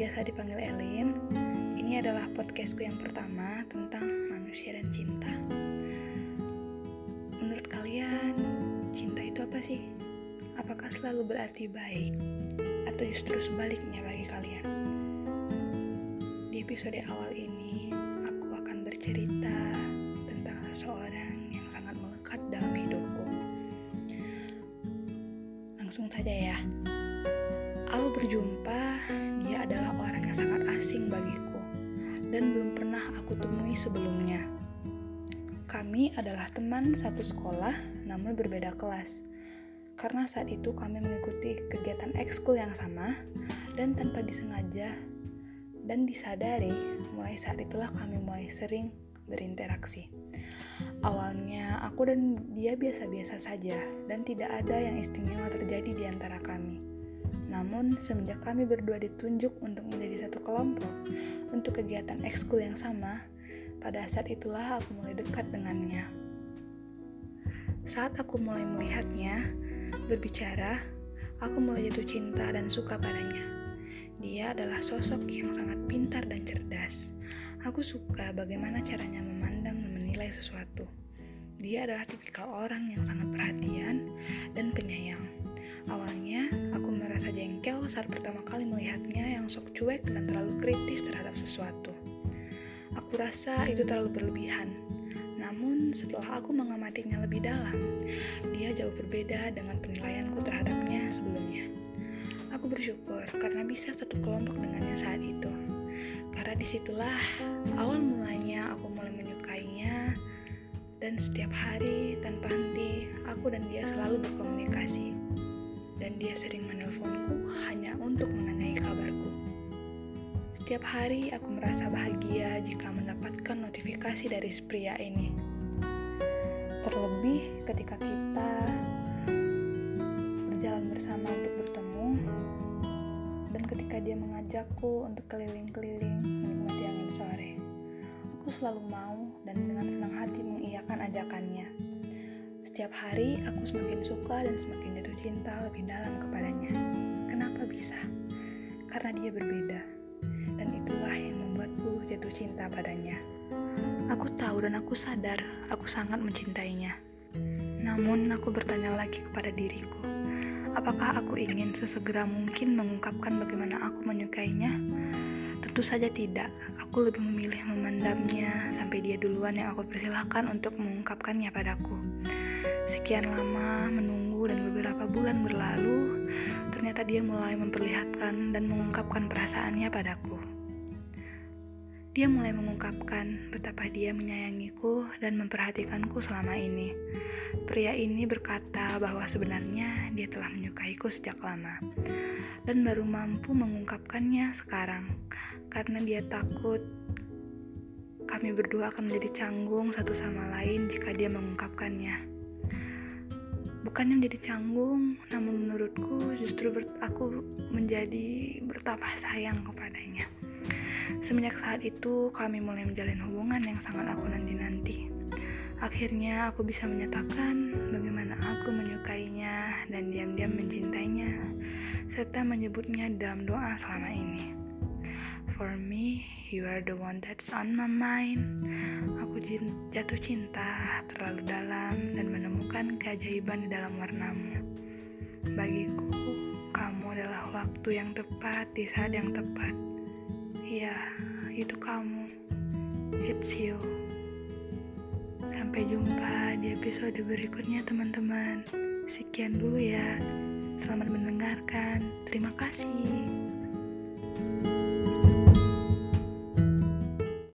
biasa dipanggil Elin. Ini adalah podcastku yang pertama tentang manusia dan cinta. Menurut kalian, cinta itu apa sih? Apakah selalu berarti baik atau justru sebaliknya bagi kalian? Di episode awal ini, aku akan bercerita tentang seseorang yang sangat melekat dalam hidupku. Langsung saja ya. Berjumpa, dia adalah orang yang sangat asing bagiku dan belum pernah aku temui sebelumnya. Kami adalah teman satu sekolah namun berbeda kelas. Karena saat itu kami mengikuti kegiatan ekskul yang sama dan tanpa disengaja dan disadari, mulai saat itulah kami mulai sering berinteraksi. Awalnya aku dan dia biasa-biasa saja dan tidak ada yang istimewa terjadi di antara kami. Namun, semenjak kami berdua ditunjuk untuk menjadi satu kelompok untuk kegiatan ekskul yang sama, pada saat itulah aku mulai dekat dengannya. Saat aku mulai melihatnya, berbicara, aku mulai jatuh cinta dan suka padanya. Dia adalah sosok yang sangat pintar dan cerdas. Aku suka bagaimana caranya memandang dan menilai sesuatu. Dia adalah tipikal orang yang sangat perhatian dan penyayang. Awalnya, aku merasa jengkel saat pertama kali melihatnya yang sok cuek dan terlalu kritis terhadap sesuatu. Aku rasa itu terlalu berlebihan. Namun, setelah aku mengamatinya lebih dalam, dia jauh berbeda dengan penilaianku terhadapnya sebelumnya. Aku bersyukur karena bisa satu kelompok dengannya saat itu. Karena di situlah awal mulanya aku mulai menyukainya dan setiap hari tanpa henti aku dan dia selalu berkomunikasi dia sering menelponku hanya untuk menanyai kabarku. Setiap hari aku merasa bahagia jika mendapatkan notifikasi dari pria ini. Terlebih ketika kita berjalan bersama untuk bertemu dan ketika dia mengajakku untuk keliling-keliling menikmati angin sore. Aku selalu mau dan dengan senang hati mengiyakan ajakannya. Setiap hari aku semakin suka dan semakin jatuh cinta lebih dalam kepadanya. Kenapa bisa? Karena dia berbeda. Dan itulah yang membuatku jatuh cinta padanya. Aku tahu dan aku sadar aku sangat mencintainya. Namun aku bertanya lagi kepada diriku, apakah aku ingin sesegera mungkin mengungkapkan bagaimana aku menyukainya? Tentu saja tidak. Aku lebih memilih memendamnya sampai dia duluan yang aku persilahkan untuk mengungkapkannya padaku. Sekian lama menunggu dan beberapa bulan berlalu, ternyata dia mulai memperlihatkan dan mengungkapkan perasaannya padaku. Dia mulai mengungkapkan betapa dia menyayangiku dan memperhatikanku selama ini. Pria ini berkata bahwa sebenarnya dia telah menyukaiku sejak lama dan baru mampu mengungkapkannya sekarang karena dia takut kami berdua akan menjadi canggung satu sama lain jika dia mengungkapkannya bukannya menjadi canggung, namun menurutku justru ber aku menjadi bertambah sayang kepadanya. Semenjak saat itu, kami mulai menjalin hubungan yang sangat aku nanti-nanti. Akhirnya aku bisa menyatakan bagaimana aku menyukainya dan diam-diam mencintainya, serta menyebutnya dalam doa selama ini. For me, you are the one that's on my mind. Aku jatuh cinta terlalu dalam dan menemukan keajaiban di dalam warnamu. Bagiku, kamu adalah waktu yang tepat di saat yang tepat. Ya, itu kamu. It's you. Sampai jumpa di episode berikutnya, teman-teman. Sekian dulu ya. Selamat mendengarkan. Terima kasih.